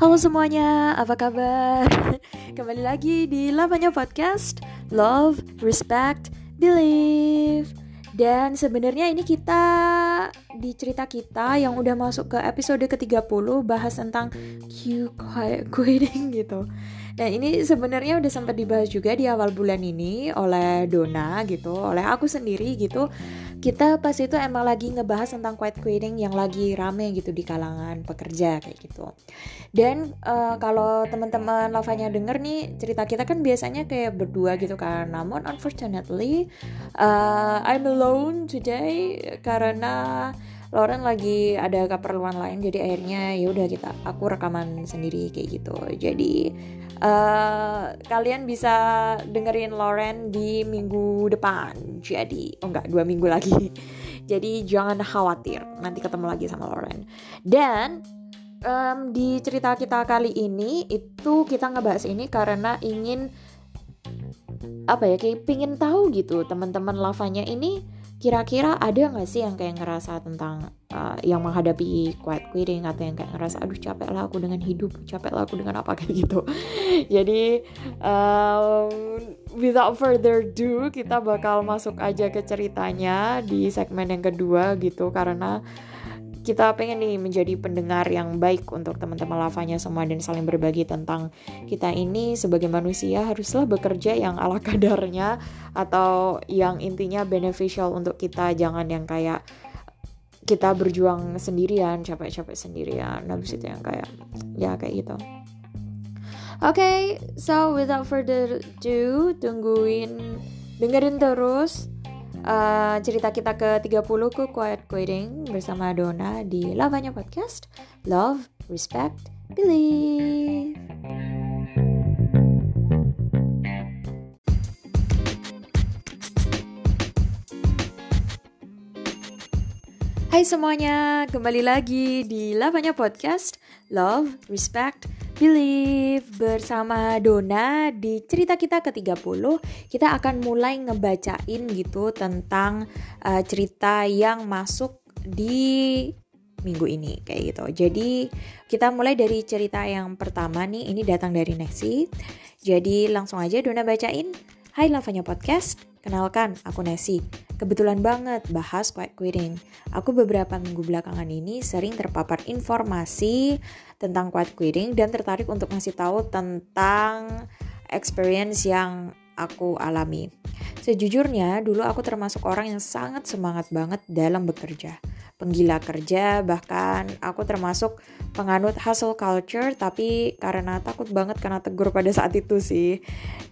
Halo semuanya, apa kabar? Kembali lagi di Lavanya Podcast Love, Respect, Believe Dan sebenarnya ini kita di cerita kita yang udah masuk ke episode ke-30 Bahas tentang Q quitting gitu dan ini sebenarnya udah sempat dibahas juga di awal bulan ini oleh Dona gitu, oleh aku sendiri gitu. Kita pas itu emang lagi ngebahas tentang quiet quitting yang lagi rame gitu di kalangan pekerja kayak gitu. Dan uh, kalau teman-teman lavanya denger nih cerita kita kan biasanya kayak berdua gitu kan. Namun unfortunately uh, I'm alone today karena Lauren lagi ada keperluan lain jadi akhirnya ya udah kita aku rekaman sendiri kayak gitu. Jadi uh, kalian bisa dengerin Lauren di minggu depan. Jadi oh enggak dua minggu lagi. Jadi jangan khawatir nanti ketemu lagi sama Lauren. Dan um, di cerita kita kali ini itu kita ngebahas ini karena ingin apa ya kayak pingin tahu gitu teman-teman lavanya ini kira-kira ada nggak sih yang kayak ngerasa tentang uh, yang menghadapi quiet quitting atau yang kayak ngerasa aduh capek lah aku dengan hidup capek lah aku dengan apa kayak gitu. Jadi um, without further ado kita bakal masuk aja ke ceritanya di segmen yang kedua gitu karena kita pengen nih menjadi pendengar yang baik untuk teman-teman lavanya semua dan saling berbagi tentang kita ini. Sebagai manusia haruslah bekerja yang ala kadarnya atau yang intinya beneficial untuk kita. Jangan yang kayak kita berjuang sendirian capek-capek sendirian. Habis itu yang kayak ya kayak gitu. Oke, okay, so without further ado, tungguin, dengerin terus uh, cerita kita ke-30 ke Quiet Quitting bersama Dona di Lavanya Podcast. Love, Respect, Believe. Hai semuanya, kembali lagi di Lavanya Podcast. Love, Respect, Believe bersama Dona di cerita kita ke-30 kita akan mulai ngebacain gitu tentang uh, cerita yang masuk di minggu ini kayak gitu. Jadi kita mulai dari cerita yang pertama nih ini datang dari Nexi. Jadi langsung aja Dona bacain. Hai Lavanya Podcast, kenalkan aku Nesi. Kebetulan banget bahas quiet quitting. Aku beberapa minggu belakangan ini sering terpapar informasi tentang quiet quitting dan tertarik untuk ngasih tahu tentang experience yang aku alami. Sejujurnya, dulu aku termasuk orang yang sangat semangat banget dalam bekerja. Penggila kerja, bahkan aku termasuk penganut hustle culture, tapi karena takut banget karena tegur pada saat itu sih.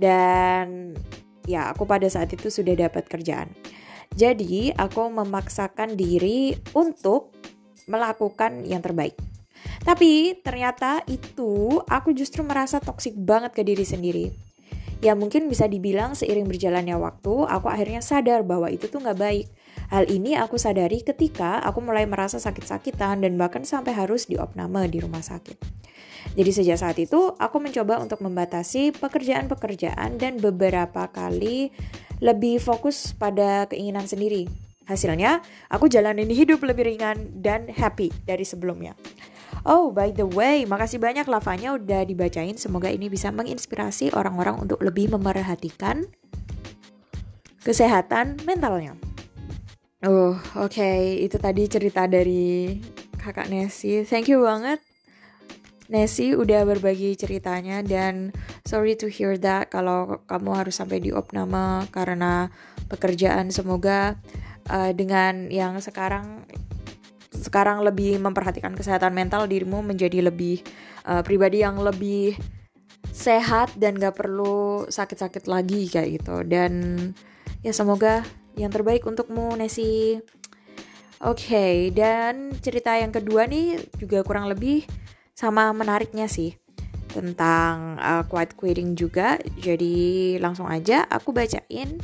Dan ya, aku pada saat itu sudah dapat kerjaan. Jadi, aku memaksakan diri untuk melakukan yang terbaik. Tapi ternyata itu aku justru merasa toksik banget ke diri sendiri. Ya mungkin bisa dibilang seiring berjalannya waktu, aku akhirnya sadar bahwa itu tuh gak baik. Hal ini aku sadari ketika aku mulai merasa sakit-sakitan dan bahkan sampai harus diopname di rumah sakit. Jadi sejak saat itu, aku mencoba untuk membatasi pekerjaan-pekerjaan dan beberapa kali lebih fokus pada keinginan sendiri. Hasilnya, aku jalanin hidup lebih ringan dan happy dari sebelumnya. Oh, by the way, makasih banyak lavanya udah dibacain. Semoga ini bisa menginspirasi orang-orang untuk lebih memerhatikan kesehatan mentalnya. Oh, oke. Okay. Itu tadi cerita dari kakak Nesi. Thank you banget Nesi udah berbagi ceritanya dan sorry to hear that kalau kamu harus sampai di opname karena pekerjaan semoga uh, dengan yang sekarang sekarang lebih memperhatikan kesehatan mental dirimu menjadi lebih uh, pribadi yang lebih sehat dan gak perlu sakit-sakit lagi kayak gitu dan ya semoga yang terbaik untukmu Nesi Oke, okay, dan cerita yang kedua nih juga kurang lebih sama menariknya sih tentang uh, quiet quitting juga. Jadi langsung aja aku bacain.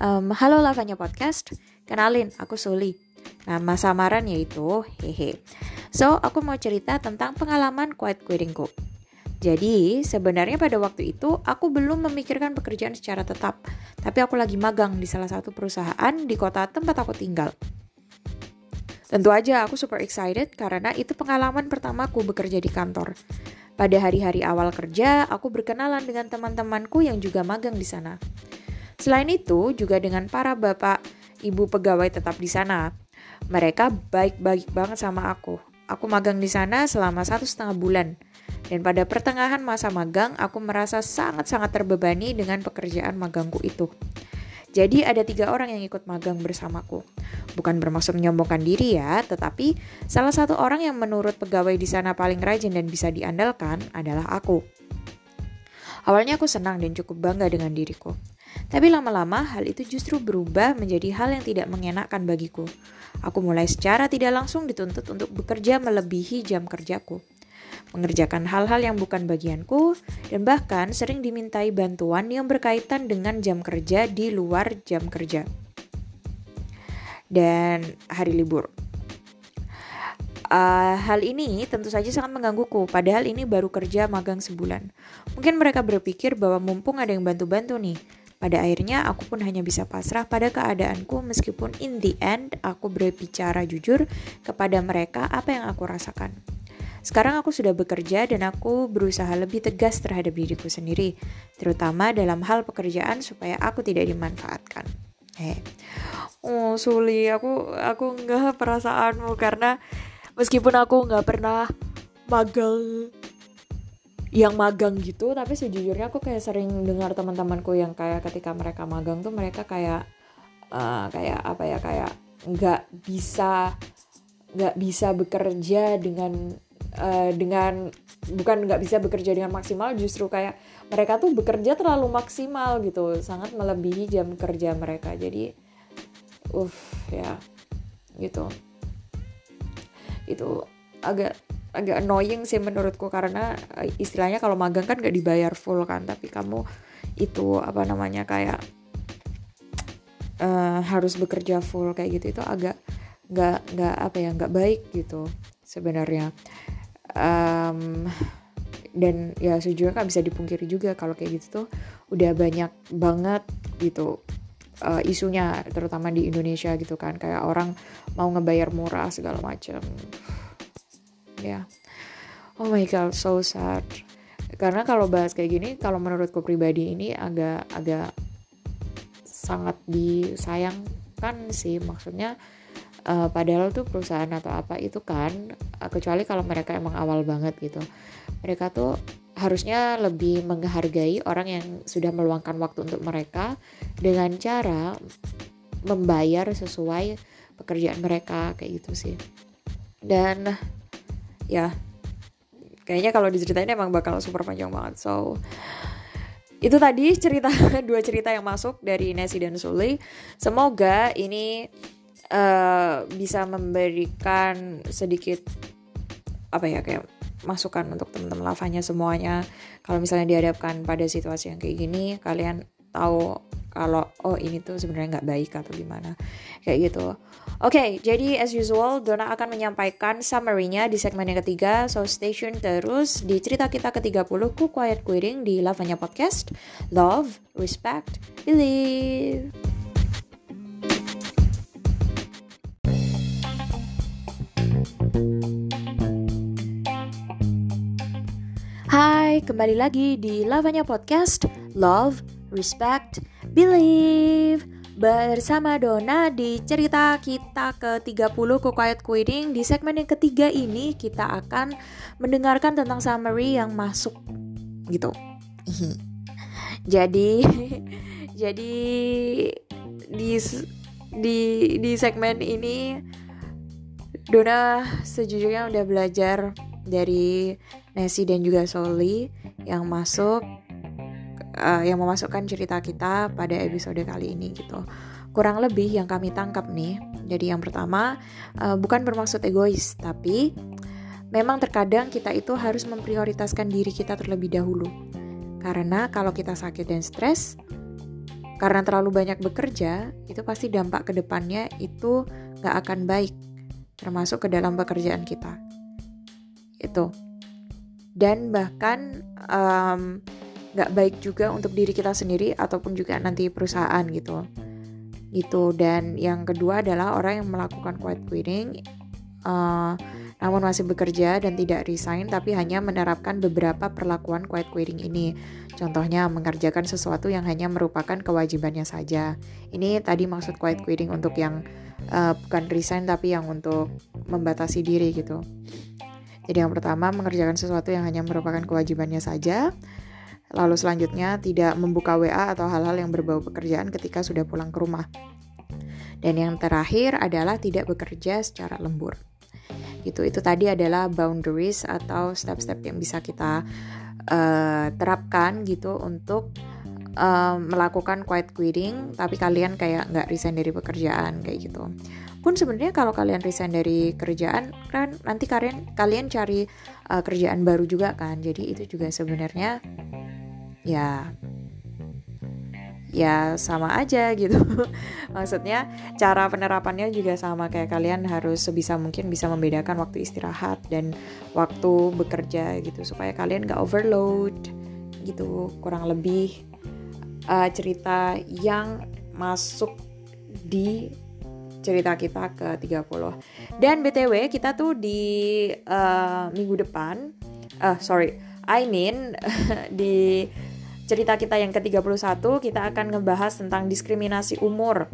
Um, Halo Lavanya Podcast, kenalin aku Suli. Nama samaran yaitu Hehe. So, aku mau cerita tentang pengalaman quiet quittingku. Jadi, sebenarnya pada waktu itu aku belum memikirkan pekerjaan secara tetap, tapi aku lagi magang di salah satu perusahaan di kota tempat aku tinggal. Tentu aja aku super excited karena itu pengalaman pertamaku bekerja di kantor. Pada hari-hari awal kerja, aku berkenalan dengan teman-temanku yang juga magang di sana. Selain itu, juga dengan para bapak, ibu pegawai tetap di sana. Mereka baik-baik banget sama aku. Aku magang di sana selama satu setengah bulan. Dan pada pertengahan masa magang, aku merasa sangat-sangat terbebani dengan pekerjaan magangku itu. Jadi ada tiga orang yang ikut magang bersamaku. Bukan bermaksud menyombongkan diri ya, tetapi salah satu orang yang menurut pegawai di sana paling rajin dan bisa diandalkan adalah aku. Awalnya aku senang dan cukup bangga dengan diriku. Tapi lama-lama hal itu justru berubah menjadi hal yang tidak mengenakan bagiku. Aku mulai secara tidak langsung dituntut untuk bekerja melebihi jam kerjaku mengerjakan hal-hal yang bukan bagianku, dan bahkan sering dimintai bantuan yang berkaitan dengan jam kerja di luar jam kerja dan hari libur. Uh, hal ini tentu saja sangat menggangguku, padahal ini baru kerja magang sebulan. Mungkin mereka berpikir bahwa mumpung ada yang bantu-bantu nih. Pada akhirnya aku pun hanya bisa pasrah pada keadaanku meskipun in the end aku berbicara jujur kepada mereka apa yang aku rasakan. Sekarang aku sudah bekerja dan aku berusaha lebih tegas terhadap diriku sendiri, terutama dalam hal pekerjaan supaya aku tidak dimanfaatkan. Hei. Oh, Suli, aku aku nggak perasaanmu karena meskipun aku nggak pernah magang yang magang gitu, tapi sejujurnya aku kayak sering dengar teman-temanku yang kayak ketika mereka magang tuh mereka kayak uh, kayak apa ya kayak nggak bisa nggak bisa bekerja dengan uh, dengan bukan nggak bisa bekerja dengan maksimal justru kayak mereka tuh bekerja terlalu maksimal gitu. Sangat melebihi jam kerja mereka. Jadi uff ya gitu. Itu agak agak annoying sih menurutku karena eh, istilahnya kalau magang kan nggak dibayar full kan tapi kamu itu apa namanya kayak uh, harus bekerja full kayak gitu itu agak nggak nggak apa ya nggak baik gitu sebenarnya um, dan ya sejujurnya kan bisa dipungkiri juga kalau kayak gitu tuh udah banyak banget gitu uh, isunya terutama di Indonesia gitu kan. Kayak orang mau ngebayar murah segala macam ya. Yeah. oh my god so sad. Karena kalau bahas kayak gini kalau menurutku pribadi ini agak agak sangat disayangkan sih. Maksudnya uh, padahal tuh perusahaan atau apa itu kan uh, kecuali kalau mereka emang awal banget gitu. Mereka tuh harusnya lebih menghargai orang yang sudah meluangkan waktu untuk mereka dengan cara membayar sesuai pekerjaan mereka kayak gitu sih. Dan ya kayaknya kalau diceritain emang bakal super panjang banget. So itu tadi cerita dua cerita yang masuk dari Nessie dan Suli semoga ini uh, bisa memberikan sedikit apa ya kayak masukan untuk teman-teman lavanya semuanya. Kalau misalnya dihadapkan pada situasi yang kayak gini kalian tahu kalau oh ini tuh sebenarnya nggak baik atau gimana. Kayak gitu. Oke okay, jadi as usual Dona akan menyampaikan summary-nya di segmen yang ketiga. So stay tune terus di cerita kita ke-30 ku quiet quitting di lavanya podcast. Love respect believe kembali lagi di Lavanya Podcast Love, Respect, Believe. Bersama Dona di cerita kita ke-30 ke Quiet Quitting. Di segmen yang ketiga ini kita akan mendengarkan tentang summary yang masuk gitu. Jadi jadi di di di segmen ini Dona sejujurnya udah belajar dari Nessie dan juga Soli yang masuk uh, yang memasukkan cerita kita pada episode kali ini gitu. Kurang lebih yang kami tangkap nih. Jadi yang pertama uh, bukan bermaksud egois, tapi memang terkadang kita itu harus memprioritaskan diri kita terlebih dahulu. Karena kalau kita sakit dan stres, karena terlalu banyak bekerja, itu pasti dampak ke depannya itu gak akan baik, termasuk ke dalam pekerjaan kita. Itu dan bahkan nggak um, baik juga untuk diri kita sendiri ataupun juga nanti perusahaan gitu gitu dan yang kedua adalah orang yang melakukan quiet quitting uh, namun masih bekerja dan tidak resign tapi hanya menerapkan beberapa perlakuan quiet quitting ini. Contohnya mengerjakan sesuatu yang hanya merupakan kewajibannya saja. Ini tadi maksud quiet quitting untuk yang uh, bukan resign tapi yang untuk membatasi diri gitu. Jadi yang pertama mengerjakan sesuatu yang hanya merupakan kewajibannya saja. Lalu selanjutnya tidak membuka WA atau hal-hal yang berbau pekerjaan ketika sudah pulang ke rumah. Dan yang terakhir adalah tidak bekerja secara lembur gitu itu tadi adalah boundaries atau step-step yang bisa kita uh, terapkan gitu untuk uh, melakukan quiet quitting tapi kalian kayak nggak resign dari pekerjaan kayak gitu pun sebenarnya kalau kalian resign dari kerjaan kan nanti kalian kalian cari uh, kerjaan baru juga kan. Jadi itu juga sebenarnya ya ya sama aja gitu. Maksudnya cara penerapannya juga sama. Kayak kalian harus sebisa mungkin bisa membedakan waktu istirahat dan waktu bekerja gitu. Supaya kalian gak overload gitu. Kurang lebih uh, cerita yang masuk di cerita kita ke 30 dan BTW kita tuh di uh, minggu depan uh, sorry I mean di cerita kita yang ke-31 kita akan ngebahas tentang diskriminasi umur.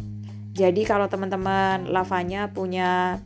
Jadi kalau teman-teman lavanya punya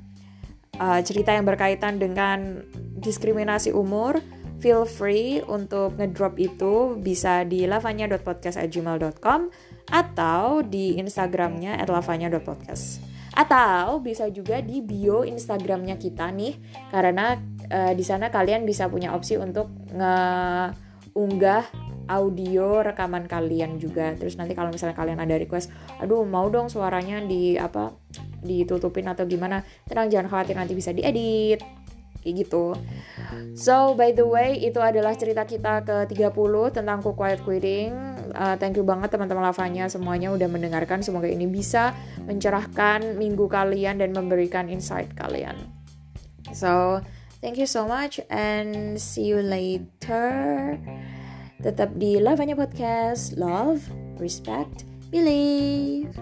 uh, cerita yang berkaitan dengan diskriminasi umur, feel free untuk ngedrop itu bisa di lavanya.podcast@gmail.com atau di Instagramnya @lavanya.podcast atau bisa juga di bio Instagramnya kita nih. Karena uh, di sana kalian bisa punya opsi untuk ngeunggah audio rekaman kalian juga. Terus nanti kalau misalnya kalian ada request aduh mau dong suaranya di apa ditutupin atau gimana? Tenang jangan khawatir nanti bisa diedit. Kayak gitu. So by the way itu adalah cerita kita ke 30 tentang Cook Quiet Quitting uh, thank you banget teman-teman lavanya semuanya udah mendengarkan semoga ini bisa mencerahkan minggu kalian dan memberikan insight kalian so thank you so much and see you later Tetap di Lavanya Podcast. Love, respect, believe.